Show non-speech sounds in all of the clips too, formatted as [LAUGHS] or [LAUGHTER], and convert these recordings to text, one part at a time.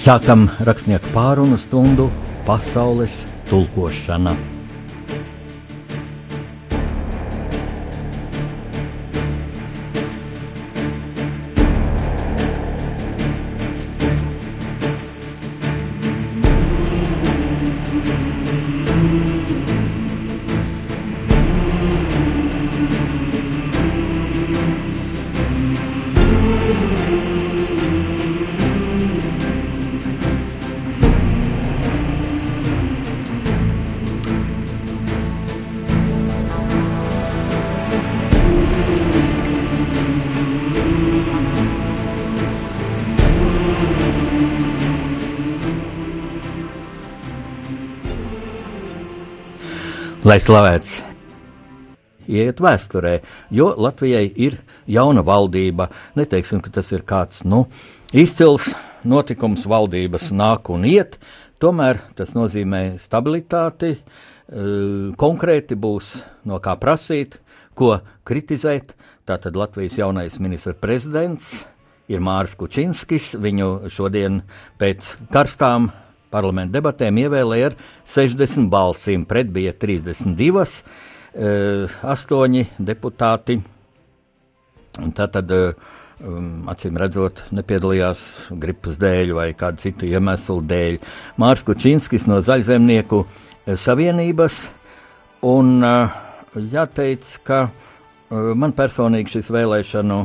Sākam rakstnieku pārunu stundu pasaules tulkošana. Lai slavēts iet vēsturē, jo Latvijai ir jauna valdība. Neteiksim, ka tas ir kāds nu, izcils notikums, valdības nāk un iet. Tomēr tas nozīmē stabilitāti, eh, konkrēti būs no kā prasīt, ko kritizēt. Tātad Latvijas jaunais ministrs prezidents ir Mārs Kučinskis. Viņu šodien pēc karstām parlamentu debatēm ievēlēja ar 60 balsīm, pret bija 32, uh, 8 deputāti. Tātad, um, acīm redzot, nepiedalījās gripas dēļ vai kādu citu iemeslu dēļ. Mārcis Kučinskis no Zaļzemnieku savienības. Un jāteic, ka man personīgi šis vēlēšanu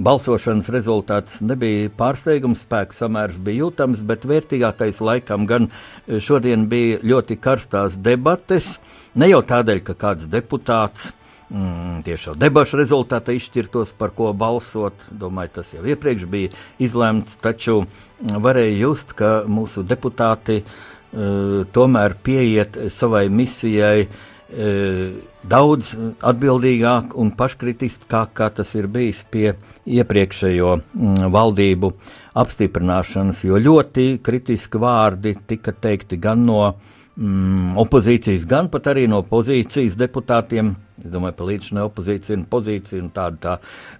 Balsošanas rezultāts nebija pārsteigums, spēks samērs bija jūtams, bet vērtīgākais laikam gan e, šodien bija ļoti karstās debates. Ne jau tādēļ, ka kāds deputāts mm, tieši jau debašu rezultātā izšķirtos, par ko balsot. Domāju, tas jau iepriekš bija izlemts, taču varēja just, ka mūsu deputāti uh, tomēr pieiet savai misijai uh, daudz atbildīgāk un paškritiskāk, kā tas ir bijis pie iepriekšējo mm, valdību apstiprināšanas, jo ļoti kritiski vārdi tika teikti gan no mm, opozīcijas, gan pat arī no pozīcijas deputātiem. Es domāju, ka līdzinājuma opozīcija un pozīcija un tāda tā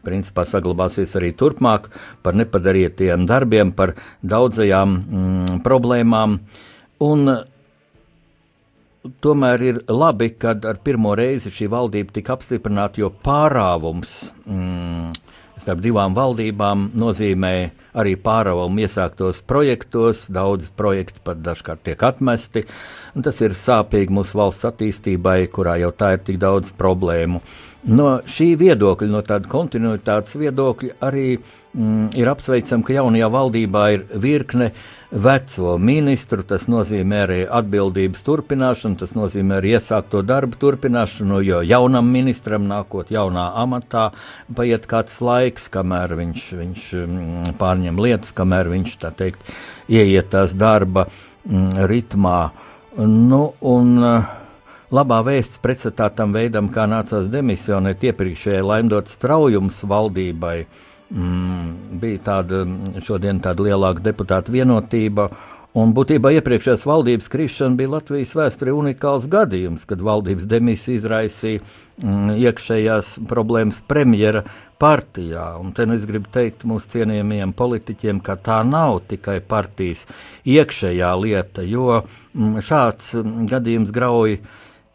principā saglabāsies arī turpmāk par nepadarītiem darbiem, par daudzajām mm, problēmām. Un Tomēr ir labi, ka ar pirmo reizi šī valdība tika apstiprināta, jo pārāvums mm, starp divām valdībām nozīmē arī pārāvumu iesāktos projektos. Daudz projektu pat dažkārt tiek atmesti. Tas ir sāpīgi mūsu valsts attīstībai, kurā jau tā ir tik daudz problēmu. No šī viedokļa, no tāda kontinuitātes viedokļa, arī mm, ir apsveicami, ka jaunajā valdībā ir virkne uh, veco ministru, tas nozīmē arī atbildības turpināšanu, tas nozīmē arī iesākto darbu turpināšanu, jo jaunam ministram nākot jaunā amatā paiet kāds laiks, kamēr viņš, viņš mm, pārņem lietas, kamēr viņš tā teikt ieiet tās darba mm, ritmā. Nu, un, Labā vēsts pretstatā tam veidam, kā nācās demisionēt iepriekšējai laimdots straujums valdībai, uh, bija tāda šodien tāda lielāka deputāta vienotība. Un būtībā iepriekšējās valdības krišana bija Latvijas vēsturē unikāls gadījums, kad valdības demisija izraisīja mm, iekšējās problēmas premjera partijā. Un te nu es gribu teikt mūsu cienījamiem politiķiem, ka tā nav tikai partijas iekšējā lieta, jo mm, šāds mm, gadījums grauj eh,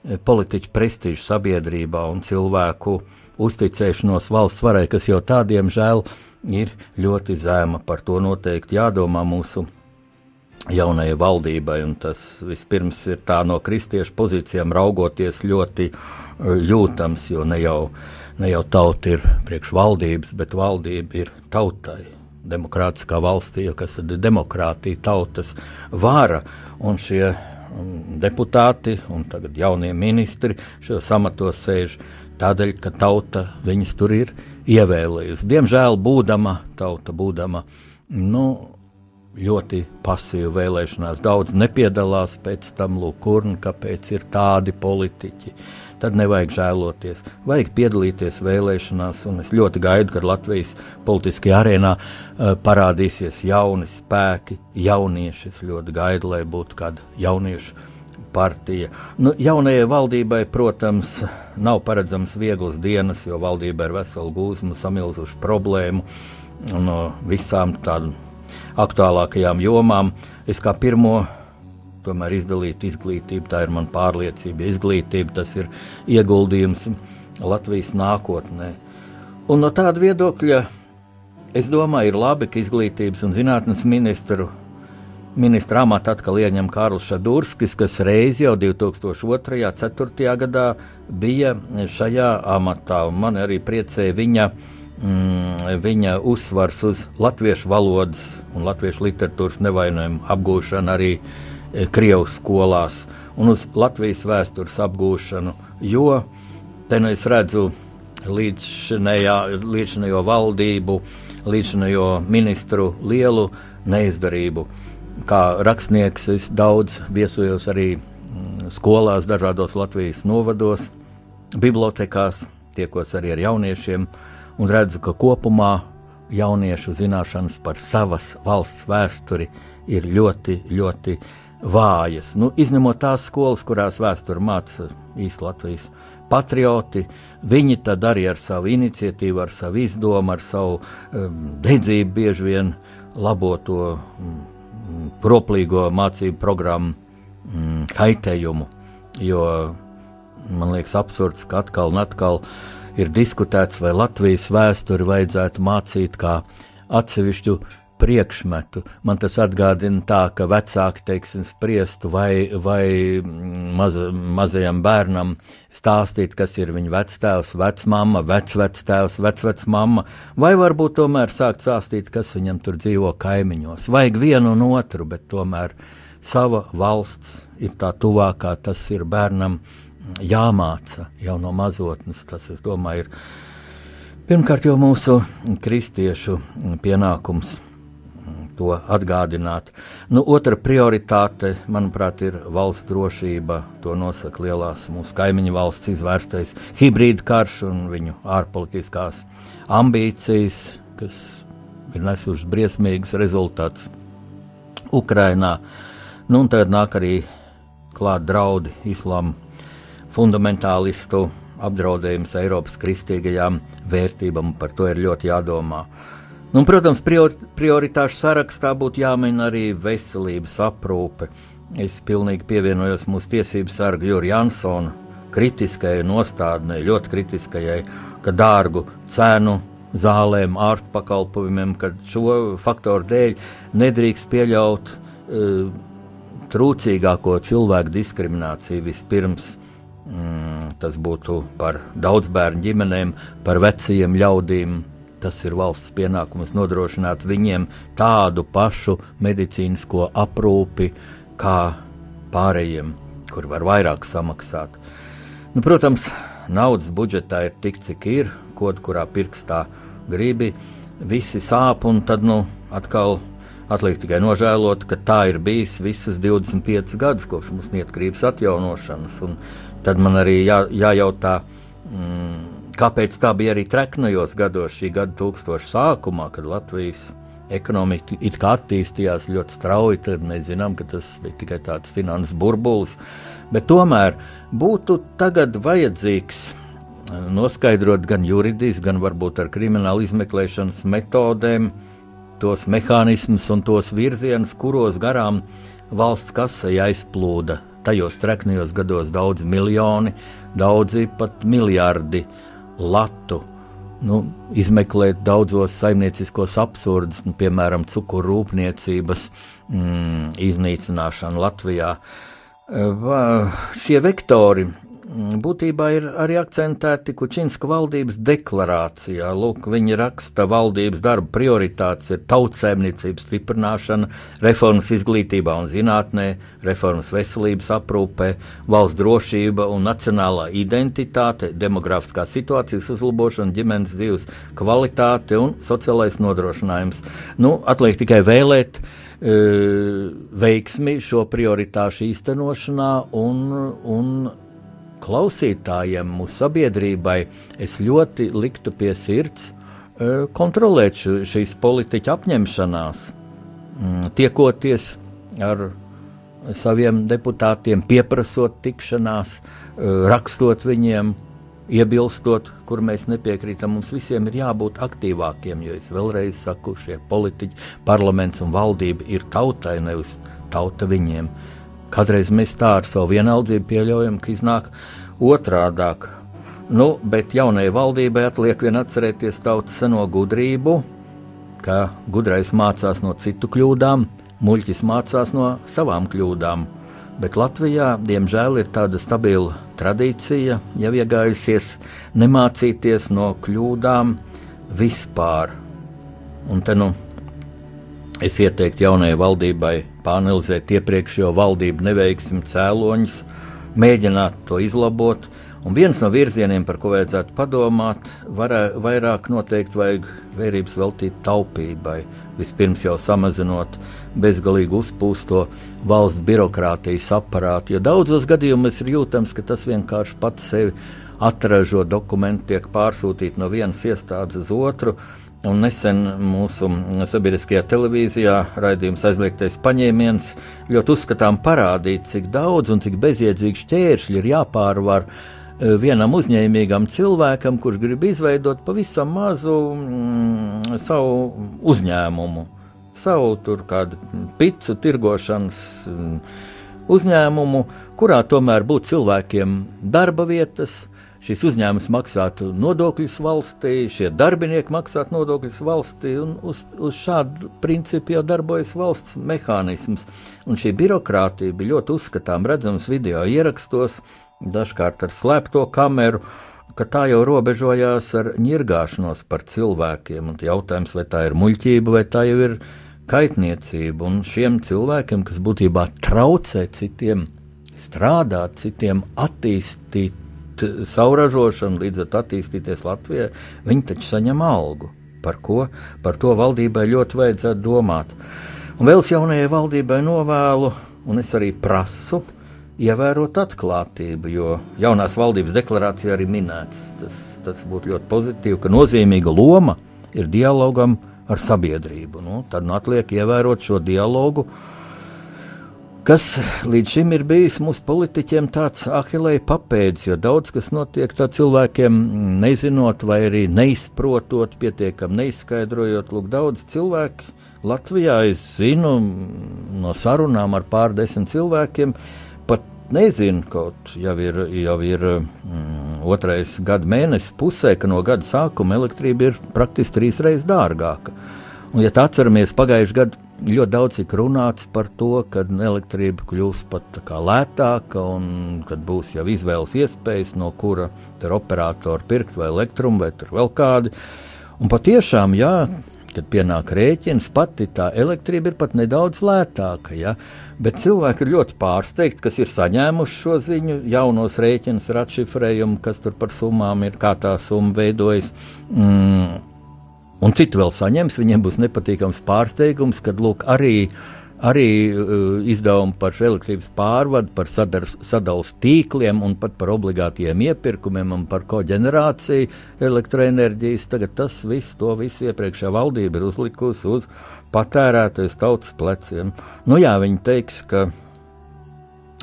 politiķu prestižu sabiedrībā un cilvēku uzticēšanos valsts varai, kas jau tādiem žēl ir ļoti zema. Par to noteikti jādomā mūsu jaunajai valdībai, un tas vispirms ir tā no kristiešu pozīcijām raugoties ļoti e, jūtams, jo ne jau, ne jau tauta ir priekš valdības, bet valdība ir tautai. Demokrātiskā valstī, kas ir demokrātija, tautas vara, un šie deputāti un tagad jaunie ministri šajos amatos sēž tādēļ, ka tauta viņus tur ir ievēlējusi. Diemžēl, būdama tauta, būdama nu, ļoti pasīva vēlēšanās, daudz nepiedalās pēc tam, lūk, kur un kāpēc ir tādi politiķi. Tad nevajag žēloties, vajag piedalīties vēlēšanās, un es ļoti gaidu, kad Latvijas politiskajā arēnā uh, parādīsies jauni spēki, jaunieši. Es ļoti gaidu, lai būtu kāda jauniešu partija. Nu, jaunajai valdībai, protams, nav paredzams vieglas dienas, jo valdība ir vesela gūzma samilzušu problēmu no visām tādām aktuālākajām jomām. Es kā pirmo tomēr izdalītu izglītību, tā ir mana pārliecība. Izglītība tas ir ieguldījums Latvijas nākotnē. Un no tāda viedokļa es domāju, ir labi, ka izglītības un zinātnes ministru Ministra amatu atkal ieņem Kārlis Šadurskis, kas reiz jau 2002. un 2004. gadā bija šajā amatā. Man arī priecēja viņa, mm, viņa uzsvars uz latviešu valodas un latviešu literatūras nevainojumu apgūšanu arī e, Krievijas skolās un uz Latvijas vēstures apgūšanu, jo te nu es redzu līdzinējo valdību, līdzinējo ministru lielu neizdarību. Kā rakstnieks es daudz viesojos arī mm, skolās, dažādos Latvijas novados, bibliotekās, tiekos arī ar jauniešiem un redzu, ka kopumā jauniešu zināšanas par savas valsts vēsturi ir ļoti, ļoti vājas. Nu, izņemot tās skolas, kurās vēsture māca īsti Latvijas patrioti, viņi tad arī ar savu iniciatīvu, ar savu izdomu, ar savu um, dedzību bieži vien labo to um, kroplīgo mācību programmu mm, kaitējumu. Jo man liekas, absurds, ka atkal un atkal ir diskutēts, vai Latvijas vēsturi vajadzētu mācīt kā atsevišķu priekšmetu. Man tas atgādina tā, ka vecāki, teiksim, spriestu vai, vai maza, mazajam bērnam stāstīt, kas ir viņa vectēvs, vecmāma, vecvectēvs, vecvecmāma, vai varbūt tomēr sākt stāstīt, kas viņam tur dzīvo kaimiņos. Vajag vienu un otru, bet tomēr sava valsts ir tā tuvākā, tas ir bērnam jāmāca jau no mazotnes. Tas, es domāju, ir pirmkārt jau mūsu kristiešu pienākums to atgādināt. Nu, otra prioritāte, manuprāt, ir valsts drošība. To nosaka lielās mūsu kaimiņu valsts izvērstais hibrīda karš un viņu ārpolitiskās ambīcijas, kas ir nesušas briesmīgus rezultātus Ukrainā. Nu, un tad nāk arī klāt draudi islāma fundamentālistu apdraudējums Eiropas kristīgajām vērtībām, par to ir ļoti jādomā. Nu, protams, prior, prioritāšu sarakstā būtu jāmin arī veselības aprūpe. Es pilnīgi pievienojos mūsu tiesību sargu Jurija Jansona kritiskajai nostādnei, ļoti kritiskajai, ka dārgu cenu zālēm, ārstu pakalpojumiem, ka šo faktoru dēļ nedrīkst pieļaut uh, trūcīgāko cilvēku diskrimināciju vispirms. Mm, tas būtu par daudzbērnu ģimenēm, par veciem ļaudīm, tas ir valsts pienākums nodrošināt viņiem tādu pašu medicīnisko aprūpi kā pārējiem, kur var vairāk samaksāt. Nu, protams, naudas budžetā ir tik, cik ir, kaut kurā pirkstā gribi, visi sāp un tad nu, atkal. Atliek tikai nožēlot, ka tā ir bijis visas 25 gadus kopš mūsu neatkarības atjaunošanas. Un tad man arī jā, jājautā, mm, Kāpēc tā bija arī treknajos gados, šī gada tūkstoša sākumā, kad Latvijas ekonomika it kā attīstījās ļoti strauji, tad mēs zinām, ka tas bija tikai tāds finanses burbulis. Bet tomēr būtu tagad vajadzīgs eh, noskaidrot gan juridiski, gan varbūt ar kriminālu izmeklēšanas metodēm tos mehānismus un tos virzienus, kuros garām valsts kasai aizplūda tajos treknajos gados daudzi miljoni, daudzi pat miljardi latu. Nu, izmeklēt daudzos saimnieciskos absurdus, nu, piemēram, cukuru rūpniecības mm, iznīcināšanu Latvijā. Va, šie vektori būtībā ir arī akcentēti Kučinska valdības deklarācijā. Lūk, viņi raksta, valdības darba prioritātes ir tautsēmniecības stiprināšana, reformas izglītībā un zinātnē, reformas veselības aprūpē, valsts drošība un nacionālā identitāte, demografiskā situācijas uzlabošana, ģimenes dzīves kvalitāte un sociālais nodrošinājums. Nu, atliek tikai vēlēt e, veiksmi šo prioritāšu īstenošanā un, un klausītājiem, mūsu sabiedrībai, es ļoti liktu pie sirds e, kontrolēt šīs politiķa apņemšanās, mm, tiekoties ar saviem deputātiem, pieprasot tikšanās, e, rakstot viņiem, iebilstot, kur mēs nepiekrītam. Mums visiem ir jābūt aktīvākiem, jo es vēlreiz saku, šie politiķi, parlaments un valdība ir tautai, nevis tauta viņiem. Kādreiz mēs tā ar savu vienaldzību pieļaujam, ka iznāk otrādāk. Nu, bet jaunajai valdībai atliek vien atcerēties tautas seno gudrību, ka gudrais mācās no citu kļūdām, muļķis mācās no savām kļūdām. Bet Latvijā, diemžēl, ir tāda stabila tradīcija, jau iegājusies nemācīties no kļūdām vispār. Un te nu es ieteiktu jaunajai valdībai pāanalizēt iepriekšējo valdību neveiksmi cēloņus, mēģināt to izlabot. Un viens no virzieniem, par ko vajadzētu padomāt, varē, vairāk noteikti vajag vērības veltīt taupībai. Vispirms jau samazinot bezgalīgi uzpūsto valsts birokrātijas aparātu, jo daudzos gadījumos ir jūtams, ka tas vienkārši pats sevi atražo dokumenti, tiek pārsūtīti no vienas iestādes uz otru. Un nesen mūsu sabiedriskajā televīzijā raidījums aizliegtais paņēmiens ļoti uzskatām parādīt, cik daudz un cik bezjēdzīgi šķēršļi ir jāpārvar eh, vienam uzņēmīgam cilvēkam, kurš grib izveidot pavisam mazu mm, savu uzņēmumu savu tur kādu picu tirgošanas mm, uzņēmumu, kurā tomēr būtu cilvēkiem darba vietas. Šis uzņēmums maksātu nodokļus valstī, šie darbinieki maksātu nodokļus valstī, un uz, uz šādu principu jau darbojas valsts mehānisms. Un šī birokrātija bija ļoti uzskatām redzams video ierakstos, dažkārt ar slēpto kameru, ka tā jau robežojās ar ņirgāšanos par cilvēkiem. Un jautājums, vai tā ir muļķība, vai tā jau ir kaitniecību un šiem cilvēkiem, kas būtībā traucē citiem strādāt, citiem attīstīt savu ražošanu, līdz ar attīstīties Latvijai, viņi taču saņem algu. Par ko? Par to valdībai ļoti vajadzētu domāt. Un vēl jaunajai valdībai novēlu, un es arī prasu, ievērot atklātību, jo jaunās valdības deklarācijā arī minēts, tas, tas būtu ļoti pozitīvi, ka nozīmīga loma ir dialogam ar sabiedrību. Nu, tad nu, atliek ievērot šo dialogu, kas līdz šim ir bijis mūsu politiķiem tāds ahilēja papēdis, jo daudz kas notiek tā cilvēkiem nezinot vai arī neizprotot, pietiekam neizskaidrojot. Lūk, daudz cilvēku Latvijā es zinu no sarunām ar pārdesmit cilvēkiem, pat nezinu, kaut jau ir, jau ir mm, otrais gada mēnesis pusē, ka no gada sākuma elektrība ir praktiski trīs reizes dārgāka. Un, ja tā atceramies, pagājušajā gadā ļoti daudz tika runāts par to, ka elektrība kļūs pat lētāka un kad būs jau izvēles iespējas, no kura operatora pirkt vai elektrumu vai vēl kādi. Un patiešām, jā, kad pienāk rēķins, pati tā elektrība ir pat nedaudz lētāka. Ja? Bet cilvēki ir ļoti pārsteigti, kas ir saņēmuši šo ziņu, jaunos rēķinus ar atšifrējumu, kas tur par summām ir, kā tā summa veidojas. Mm. Un citi vēl saņems, viņiem būs nepatīkams pārsteigums, kad lūk, arī arī uh, izdevumi par elektrības pārvadu, par sadars, sadalījuma tīkliem un pat par obligātiem iepirkumiem un par koģenerāciju elektroenerģijas. Tagad tas viss, to visu iepriekšējā valdība ir uzlikusi uz patērētājas tautas pleciem. Nu jā, viņi teiks, ka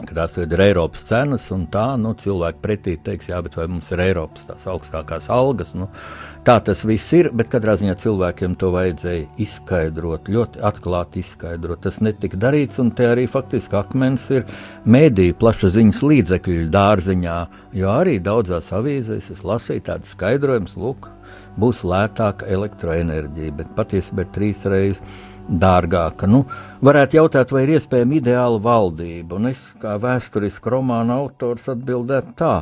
ka tās ir Eiropas cenas, un tā nu, cilvēki pretī teiks, jā, bet vai mums ir Eiropas tās augstākās algas. Nu, tā tas viss ir, bet katrā ziņā cilvēkiem to vajadzēja izskaidrot, ļoti atklāti izskaidrot. Tas netika darīts, un te arī faktiski akmens ir mēdīju plašsaziņas līdzekļu dārziņā, jo arī daudzās avīzēs es lasīju tādu skaidrojumu, lūk, būs lētāka elektroenerģija, bet patiesībā ir trīs reizes dārgāka. Nu, varētu jautāt, vai ir iespējama ideāla valdība, un es kā vēsturisku romānu autors atbildētu tā.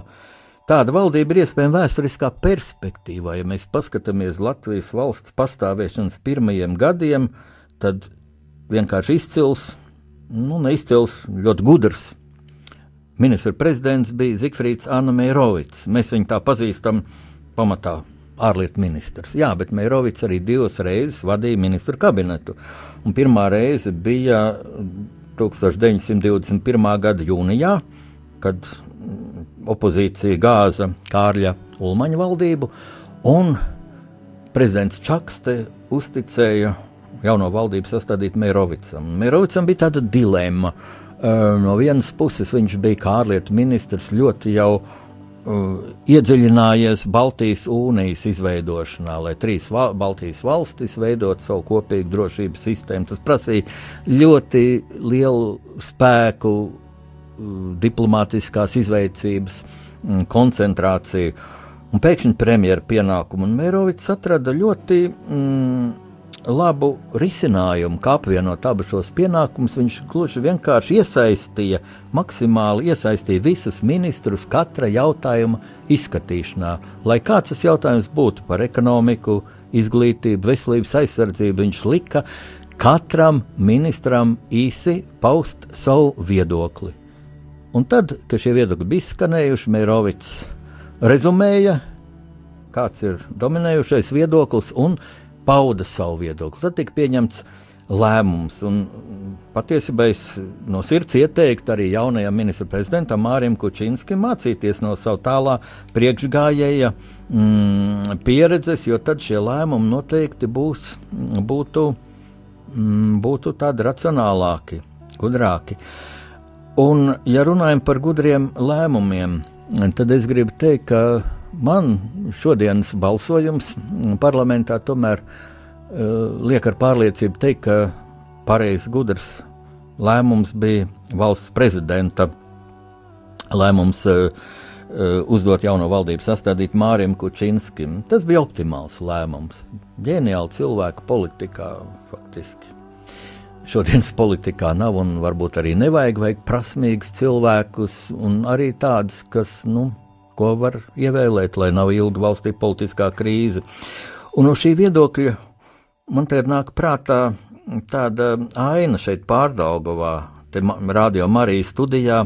Tāda valdība ir iespējama vēsturiskā perspektīvā. Ja mēs paskatāmies Latvijas valsts pastāvēšanas pirmajiem gadiem, tad vienkārši izcils, nu, neizcils, ļoti gudrs. Ministra prezidents bija Zikfrīds Anna Meirovits. Mēs viņu tā pazīstam pamatā ārlietu ministrs. Jā, bet Meirovics arī divas reizes vadīja ministru kabinetu. Un pirmā reize bija 1921. gada jūnijā, kad opozīcija gāza Kārļa Ulmaņa valdību, un prezidents Čakste uzticēja jauno valdību sastādīt Meirovicam. Meirovicam bija tāda dilemma. No vienas puses viņš bija kā ārlietu ministrs ļoti jau iedziļinājies Baltijas unijas izveidošanā, lai trīs val Baltijas valstis veidotu savu kopīgu drošības sistēmu. Tas prasīja ļoti lielu spēku, diplomātiskās izveicības, koncentrāciju. Un pēkšņi premjera pienākumu un Mērovics atrada ļoti mm, labu risinājumu, kā apvienot abus šos pienākumus. Viņš gluži vienkārši iesaistīja, maksimāli iesaistīja visus ministrus katra jautājuma izskatīšanā. Lai kāds tas jautājums būtu par ekonomiku, izglītību, veselības aizsardzību, viņš lika katram ministram īsi paust savu viedokli. Un tad, kad šie viedokļi bija skanējuši, Mērovics rezumēja, kāds ir dominējošais viedoklis, un pauda savu viedokli. Tad tika pieņemts lēmums. Un patiesībā es no sirds ieteiktu arī jaunajam ministra prezidentam Mārim Kučinskim mācīties no savu tālā priekšgājēja mm, pieredzes, jo tad šie lēmumi noteikti būs, būtu, mm, būtu tādi racionālāki, gudrāki. Un, ja runājam par gudriem lēmumiem, tad es gribu teikt, ka man šodienas balsojums parlamentā tomēr uh, liek ar pārliecību teikt, ka pareizs, gudrs lēmums bija valsts prezidenta lēmums uh, uzdot jauno valdību sastādīt Mārim Kučinskim. Tas bija optimāls lēmums. Ģeniāli cilvēku politikā faktiski. Šodienas politikā nav un varbūt arī nevajag vajag prasmīgus cilvēkus un arī tādus, kas, nu, ko var ievēlēt, lai nav ilga valstī politiskā krīze. Un no šī viedokļa man te nāk prātā tāda aina šeit pārdaugavā, te radio Marijas studijā.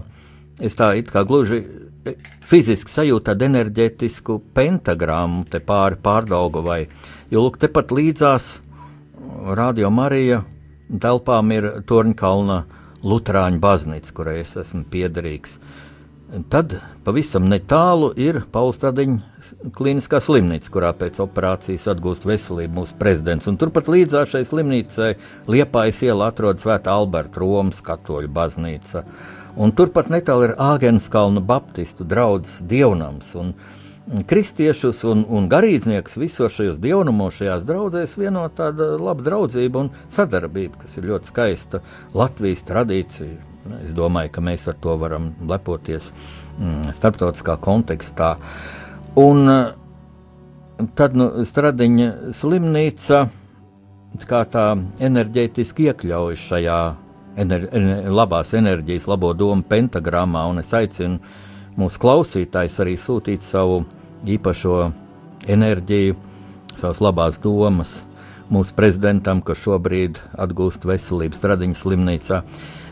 Es tā it kā gluži e, fiziski sajūtu tādu enerģētisku pentagrammu te pāri pārdaugavai, jo lūk, tepat līdzās radio Marija telpām ir Torņkalna Lutāņu baznīca, kurai es esmu piederīgs. Tad pavisam netālu ir Paulstradiņa klīniskā slimnīca, kurā pēc operācijas atgūst veselību mūsu prezidents. Un turpat līdzās šai slimnīcai Liepājas iela atrodas Svētā Alberta Romas katoļu baznīca. Un turpat netālu ir Āgenskalna baptistu draugs dievnams. Un kristiešus un, un garīdzniekus visos šajos dievnamos, šajās draudzēs vieno tāda laba draudzība un sadarbība, kas ir ļoti skaista Latvijas tradīcija Es domāju, ka mēs ar to varam lepoties mm, starptautiskā kontekstā. Un tad nu, Stradiņa slimnīca kā tā enerģētiski iekļaujas šajā ener labās enerģijas, labo domu pentagrammā, un es aicinu mūsu klausītājus arī sūtīt savu īpašo enerģiju, savas labās domas mūsu prezidentam, kas šobrīd atgūst veselības Stradiņa slimnīcā.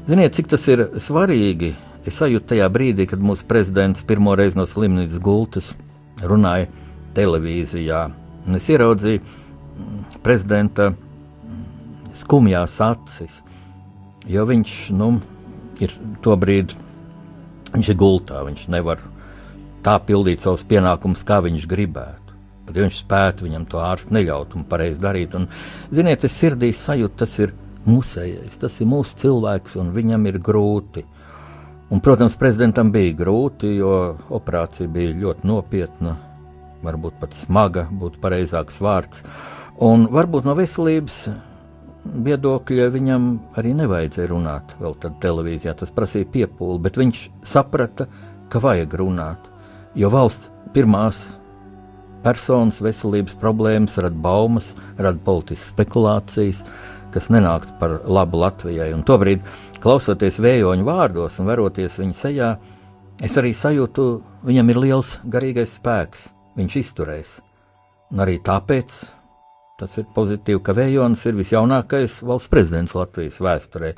Ziniet, cik tas ir svarīgi. Es sajūtu tajā brīdī, kad mūsu prezidents pirmo reizi no slimnīcas gultas runāja televīzijā. Un es ieraudzīju mm, prezidenta mm, skumjās acis, jo viņš nu, ir to brīdi, viņš ir gultā, viņš nevar tā pildīt savus pienākumus, kā viņš gribētu. Pat ja viņš spētu viņam to ārstu neļaut un pareizi darīt. Un, ziniet, es sirdī sajūtu, tas ir mūsējais, tas ir mūsu cilvēks, un viņam ir grūti. Un, protams, prezidentam bija grūti, jo operācija bija ļoti nopietna, varbūt pat smaga, būtu pareizāks vārds. Un varbūt no veselības viedokļa viņam arī nevajadzēja runāt vēl tad televīzijā. Tas prasīja piepūli, bet viņš saprata, ka vajag runāt, jo valsts pirmās personas veselības problēmas rada baumas, rada politiskas spekulācijas kas nenāktu par labu Latvijai. Un tobrīd, klausoties vējoņu vārdos un veroties viņa sejā, es arī sajūtu, viņam ir liels garīgais spēks, viņš izturēs. Un arī tāpēc tas ir pozitīvi, ka Vējonis ir visjaunākais valsts prezidents Latvijas vēsturē.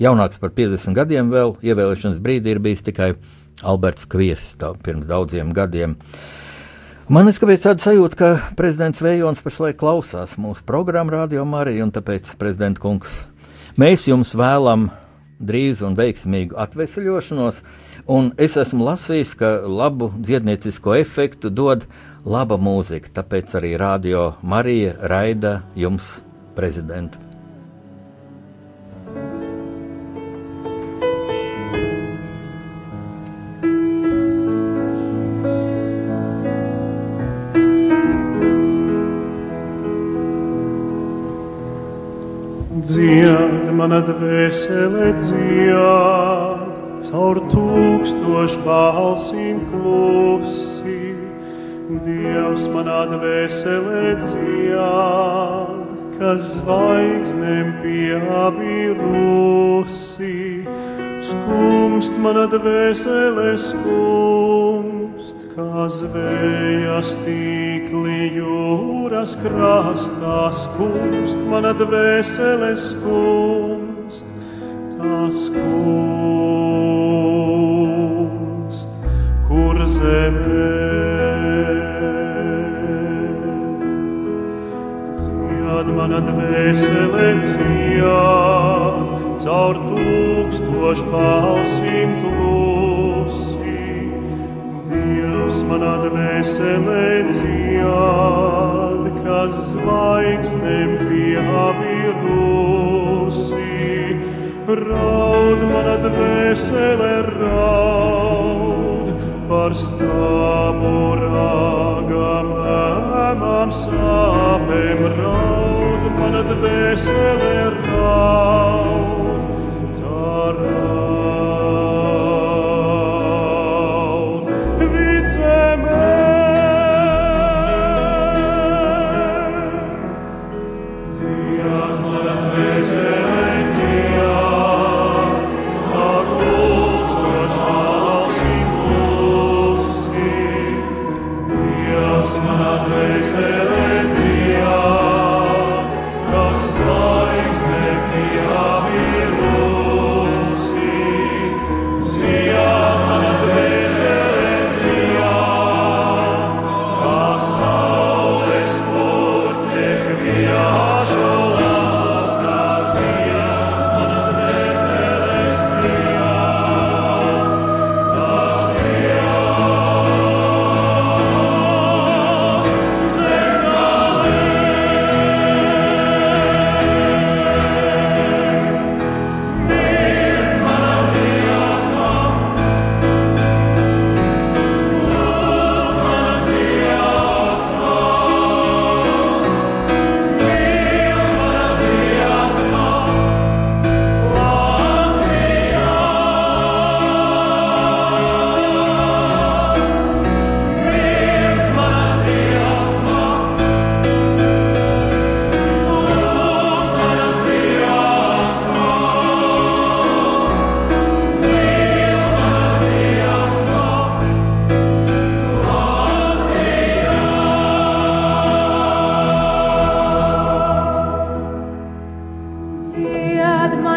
Jaunāks par 50 gadiem vēl, ievēlēšanas brīdī ir bijis tikai Alberts Kviesis pirms daudziem gadiem. Uh, Man ir tāda sajūta, ka prezidents Vējons pašlaik klausās mūsu programmu Radio Mariju, un tāpēc, prezidenta kungs, mēs jums vēlam drīz un veiksmīgu atvesļošanos, un es esmu lasījis, ka labu dziedniecisko efektu dod laba mūzika, tāpēc arī Radio Marija raida jums prezidentu. Dzied, mana dvēsele dzied, caur tūkstošu balsīm klusi. Dievs manā dvēselē dzied, kas zvaigznēm pieabirusi. Skumst mana dvēselē skumst, kā zvējas tīkli jūras krastā. Skumst mana dvēselē skumst, tā skumst, kur zemē. Dzied mana dvēselē dzied, caur tūkstošu balsīm klusi. Manā dvēselē dzied, kas zvaigznēm pieabirusi. Raud mana dvēselē raud par stāvu rāgam, man sāpēm raud mana dvēselē raud.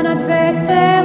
Dzied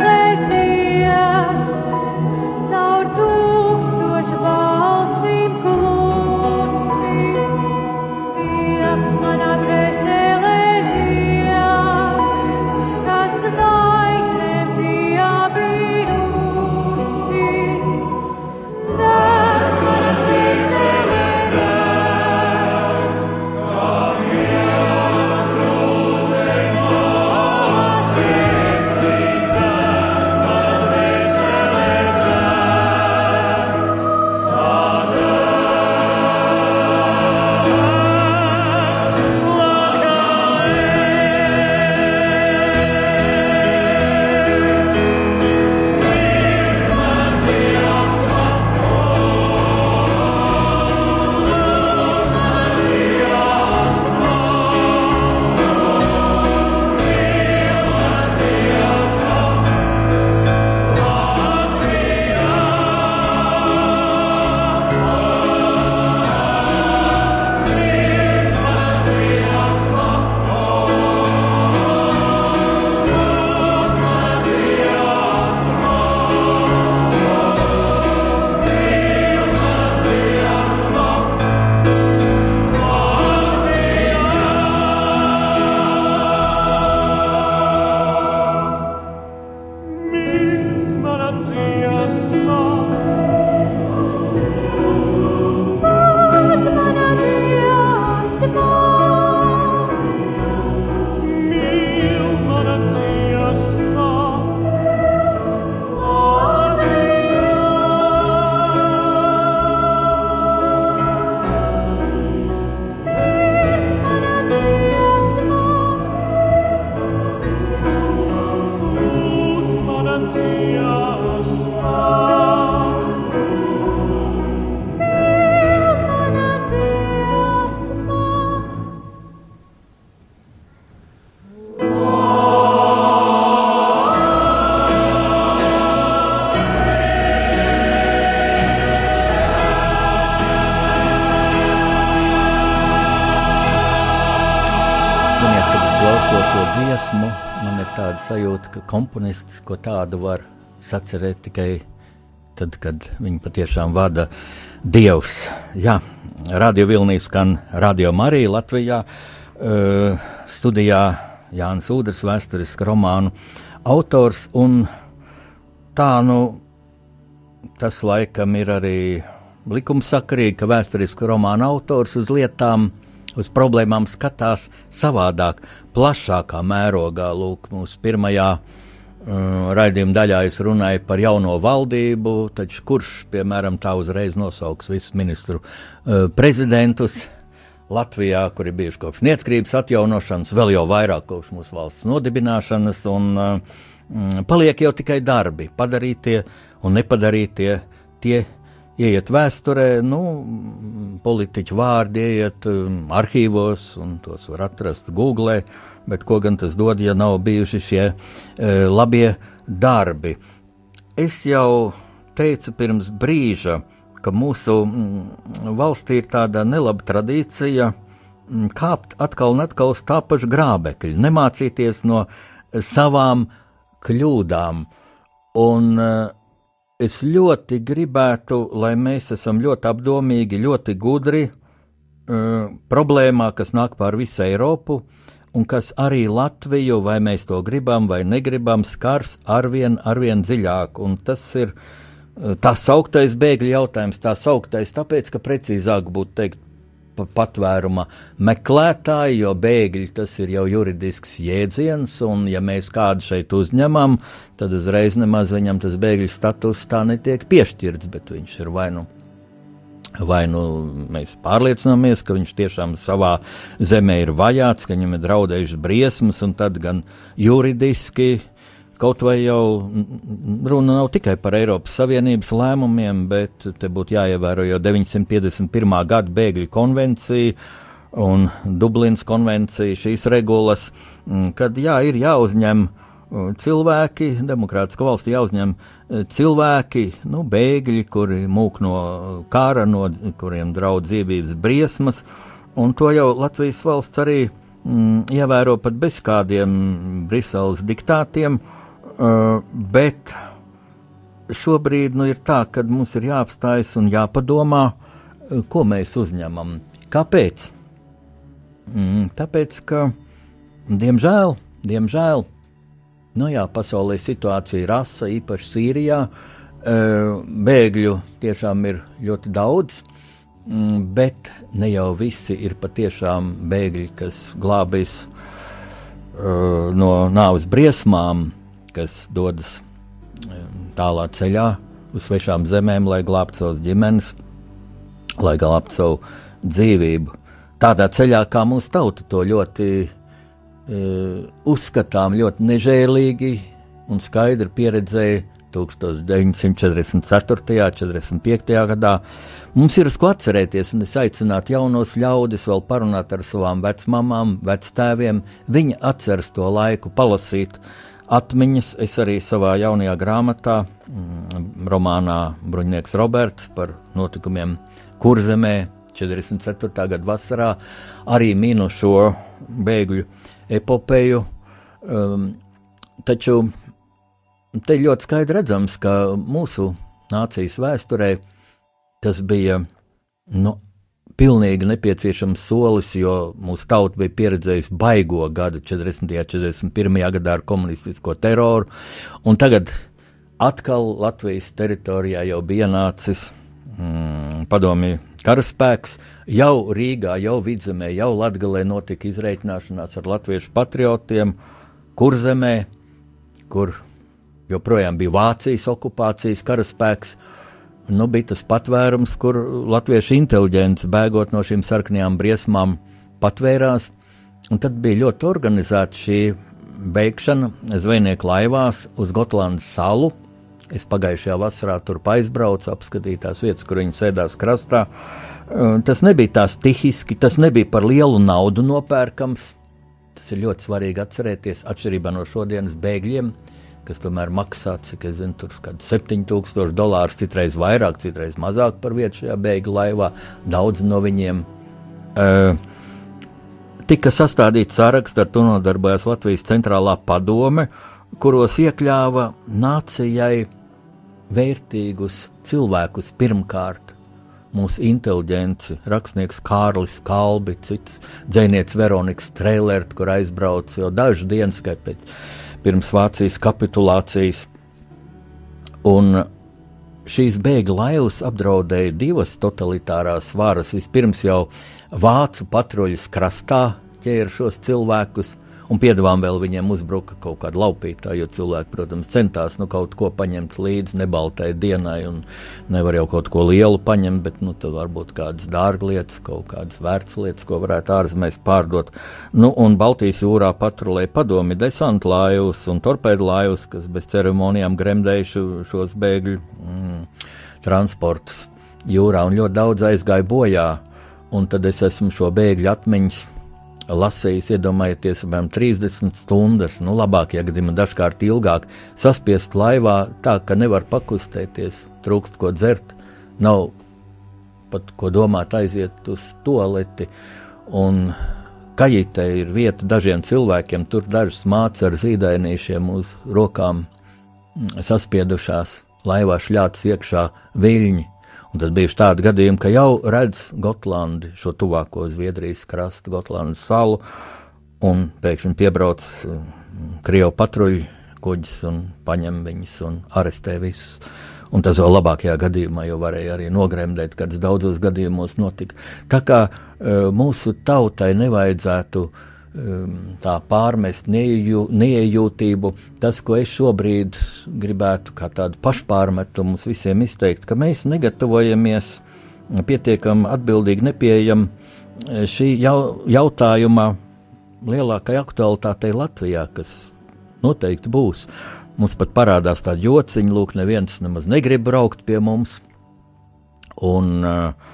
komponists ko tādu var sacerēt tikai tad, kad viņu patiešām vada Dievs. Jā, Radio Vilnijas skan Radio Marija Latvijā, uh, studijā Jānis Udrs, vēsturisks romānu autors, un tā, nu, tas laikam ir arī likumsakarīgi, ka vēsturisku romānu autors uz lietām uz problēmām skatās savādāk, plašākā mērogā. Lūk, mūsu pirmajā raidījuma daļā es runāju par jauno valdību, taču kurš, piemēram, tā uzreiz nosauks visus ministru uh, prezidentus. Latvijā, kur ir bijuši kopš neatkarības atjaunošanas, vēl jau vairāk kopš mūsu valsts nodibināšanas, un uh, mm, paliek jau tikai darbi, padarītie un nepadarītie, tie ieiet vēsturē, nu, politiķu vārdi um, arhīvos, un tos var atrast Google, bet ko gan tas dod, ja nav bijuši šie e, labie darbi. Es jau teicu pirms brīža, ka mūsu mm, valstī ir tāda nelaba tradīcija mm, kāpt atkal un atkal uz tā paša grābekļa, nemācīties no savām kļūdām. Un, uh, es ļoti gribētu, lai mēs esam ļoti apdomīgi, ļoti gudri uh, problēmā, kas nāk pār visu Eiropu un kas arī Latviju, vai mēs to gribam vai negribam, skars arvien, arvien dziļāk. Un tas ir uh, tā sauktais bēgļu jautājums, tā sauktais, tāpēc, ka precīzāk būtu teikt patvēruma meklētāji, jo bēgļi tas ir jau juridisks jēdziens, un ja mēs kādu šeit uzņemam, tad uzreiz nemaz viņam tas bēgļu status tā netiek piešķirts, bet viņš ir vai nu. Vai nu mēs pārliecināmies, ka viņš tiešām savā zemē ir vajāts, ka viņam ir draudējušas briesmas, un tad gan juridiski uh, Kaut vai jau runa nav tikai par Eiropas Savienības lēmumiem, bet te būtu jāievēro jau 951. gada bēgļu konvencija un Dublinas konvencija, šīs regulas, kad jā, ir jāuzņem cilvēki, demokrātiska valsts jāuzņem cilvēki, nu, bēgļi, kuri mūk no kara, no kuriem draudz dzīvības briesmas, un to jau Latvijas valsts arī mm, ievēro pat bez kādiem Briseles diktātiem. Uh, bet šobrīd nu, ir tā, ka mums ir jāapstājas un jāpadomā, uh, ko mēs uzņemam. Kāpēc? Mm, tāpēc, ka, diemžēl, diemžēl nu jā, pasaulē situācija ir asa, īpaši Sīrijā. Bēgļu tiešām ir ļoti daudz, mm, bet ne jau visi ir patiešām bēgļi, kas glābjas no nāves briesmām kas dodas tālā ceļā uz svešām zemēm, lai glābtu savas ģimenes, lai glābtu savu dzīvību. Tādā ceļā, kā mūsu tauta to ļoti uh, uzskatām, ļoti nežēlīgi un skaidri pieredzēja 1944. un 45. gadā. Mums ir uz ko atcerēties, un es aicinātu jaunos ļaudis vēl parunāt ar savām vecmāmām, vectēviem. Viņi atceras to laiku, palasīt atmiņas. Es arī savā jaunajā grāmatā, mm, romānā Bruņinieks Roberts par notikumiem Kurzemē 44. gada vasarā, arī minu šo bēgļu epopeju. Um, taču te ļoti skaidri redzams, ka mūsu nācijas vēsturē tas bija nu, pilnīgi nepieciešams solis, jo mūsu tauta bija pieredzējusi baigo gadu 40. un 41. gadā ar komunistisko teroru, un tagad atkal Latvijas teritorijā jau bija ienācis mm, padomju karaspēks, jau Rīgā, jau Vidzemē, jau Latgalē notika izreikināšanās ar latviešu patriotiem, kur zemē, kur joprojām bija Vācijas okupācijas karaspēks, nu, bija tas patvērums, kur latviešu inteliģents bēgot no šīm sarkanajām briesmām patvērās. Un tad bija ļoti organizēta šī beigšana zvejnieku laivās uz Gotlandes salu. Es pagājušajā vasarā tur aizbraucu, apskatīju tās vietas, kur viņi sēdās krastā. Tas nebija tā stihiski, tas nebija par lielu naudu nopērkams. Tas ir ļoti svarīgi atcerēties, atšķirībā no šodienas bēgļiem kas tomēr maksā, cik es zinu, tur kaut kāds 7000 dolārus, citreiz vairāk, citreiz mazāk par vietu šajā bēgļu laivā. Daudz no viņiem. Uh, tika sastādīts saraksts, ar to nodarbojās Latvijas centrālā padome, kuros iekļāva nācijai vērtīgus cilvēkus pirmkārt. Mūsu inteliģenci, rakstnieks Kārlis Kalbi, citas dzēnieks Veronikas Trēlert, kur aizbrauca jau dažas dienas pēc pirms Vācijas kapitulācijas. Un šīs bēgļu laivas apdraudēja divas totalitārās varas. Vispirms jau vācu patruļas krastā ķēra šos cilvēkus, un piedāvām vēl viņiem uzbruka kaut kāda laupītāja, jo cilvēki, protams, centās nu, kaut ko paņemt līdzi nebaltai dienai, nevar jau kaut ko lielu paņemt, bet nu, tad varbūt kādas dārglietas, kaut kādas vērts lietas, ko varētu ārzemēs pārdot. Nu, un Baltijas jūrā patrulēja padomi desantu laivas un torpēdu laivas, kas bez ceremonijām gremdējuši šos bēgļu mm, transportus jūrā, un ļoti daudz aizgāja bojā. Un tad es esmu šo bēgļu atmiņas lasījis, iedomājieties, apmēram 30 stundas, nu, labākajā gadījumā dažkārt ilgāk, saspiest laivā tā, ka nevar pakustēties, trūkst ko dzert, nav pat ko domāt, aiziet uz toaleti. Un kajitē ir vieta dažiem cilvēkiem, tur dažas mācas ar zīdainīšiem uz rokām mm, saspiedušās, laivā šļāts iekšā viļņi Un tad bija tādi gadījumi, ka jau redz Gotlandi, šo tuvāko Zviedrijas krastu, Gotlandas salu, un pēkšņi piebrauc uh, Krievu patruļu kuģis un paņem viņus un arestē visus. Un tas vēl labākajā gadījumā jau varēja arī nogremdēt, kad daudzos gadījumos notika. Tā kā uh, mūsu tautai nevajadzētu uh, tā pārmest neju, neiejūtību. Tas, ko es šobrīd gribētu kā tādu pašpārmetumu mums visiem izteikt, ka mēs negatavojamies pietiekami atbildīgi, nepieejam eh, šī jau, jautājuma lielākai aktualitātei Latvijā, kas noteikti būs. Mums pat parādās tādi jociņi, lūk, neviens nemaz negrib braukt pie mums. Un, uh,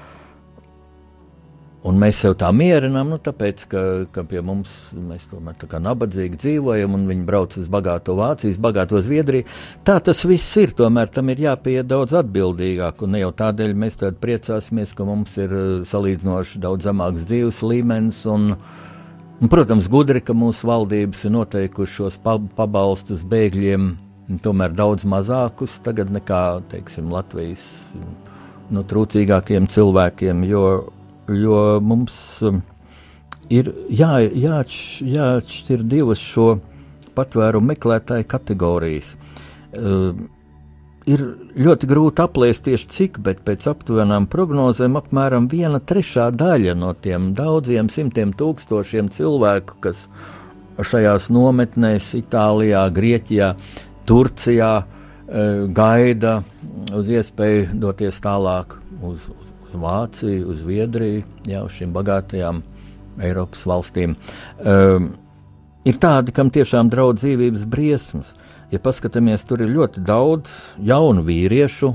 Un mēs sev tā mierinām, nu, tāpēc, ka, ka pie mums mēs tomēr tā kā nabadzīgi dzīvojam, un viņi brauc uz bagāto Vācijas, bagāto Zviedriju. Tā tas viss ir, tomēr tam ir jāpieiet daudz atbildīgāk, un ne jau tādēļ mēs tad priecāsimies, ka mums ir uh, salīdzinoši daudz zemāks dzīves līmenis, un, un, protams, gudri, ka mūsu valdības ir noteikuši šos pabalstus bēgļiem, tomēr daudz mazākus tagad nekā, teiksim, Latvijas nu, trūcīgākiem cilvēkiem, jo jo mums um, ir jā, jāatš, jāatšķir divas šo patvērumu meklētāju kategorijas. Uh, ir ļoti grūti aplēst tieši cik, bet pēc aptuvenām prognozēm apmēram viena trešā daļa no tiem daudziem simtiem tūkstošiem cilvēku, kas šajās nometnēs Itālijā, Grieķijā, Turcijā uh, gaida uz iespēju doties tālāk uz Vāciju, uz Zviedriju, jau šīm bagātajām Eiropas valstīm. Um, ir tādi, kam tiešām draudz dzīvības briesmas. Ja paskatāmies, tur ir ļoti daudz jaunu vīriešu,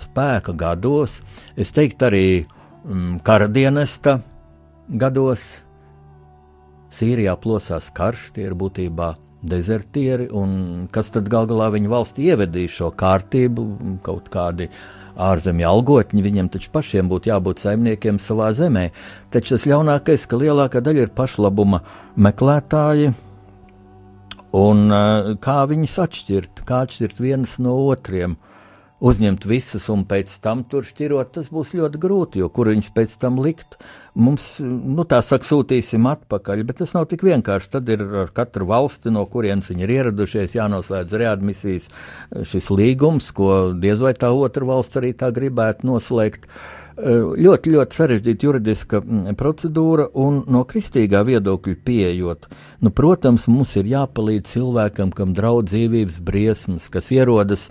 spēka gados, es teiktu, arī mm, kara dienesta gados. Sīrijā plosās karš, tie ir būtībā dezertieri, un kas tad gal galā viņu valsti ievedīja šo kārtību, kaut kādi uh, ārzemju algotņi, viņiem taču pašiem būtu jābūt saimniekiem savā zemē. Taču tas ļaunākais, ka lielākā daļa ir pašlabuma meklētāji. Un eh, kā viņus atšķirt, kā atšķirt vienus no otriem? Uh, uzņemt visas un pēc tam tur šķirot, tas būs ļoti grūti, jo kur viņas pēc tam likt. Mums, nu tā saka, sūtīsim atpakaļ, bet tas nav tik vienkārši. Tad ir ar katru valsti, no kurienes viņi ir ieradušies, jānoslēdz readmisijas šis līgums, ko diez vai tā otra valsts arī tā gribētu noslēgt. Ļoti, ļoti sarežģīta juridiska mm, procedūra, un no kristīgā viedokļa pieejot. Nu, protams, mums ir jāpalīdz cilvēkam, kam draudz dzīvības briesmas, kas ierodas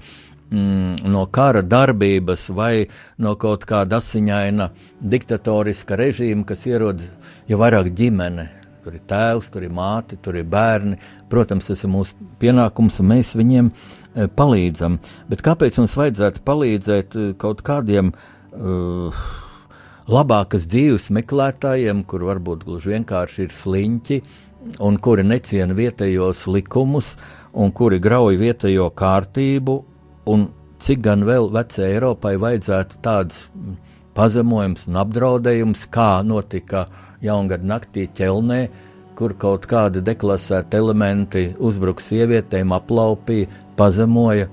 mm, no kara darbības vai no kaut kāda asiņaina diktatoriska režīma, kas ierodas jau vairāk ģimene. Tur ir tēvs, tur ir māte, tur ir bērni. Protams, tas ir mūsu pienākums, un mēs viņiem e, palīdzam. Bet kāpēc mums vajadzētu palīdzēt e, kaut kādiem uh, labākas dzīves meklētājiem, kur varbūt gluži vienkārši ir sliņķi, un kuri neciena vietējos likumus, un kuri grauj vietējo kārtību un cik gan vēl vecajai Eiropai vajadzētu tādas pazemojums un apdraudējums, kā notika jaungada naktī ķelnē, kur kaut kādi deklasēti elementi uzbruka sievietēm, aplaupīja, pazemoja,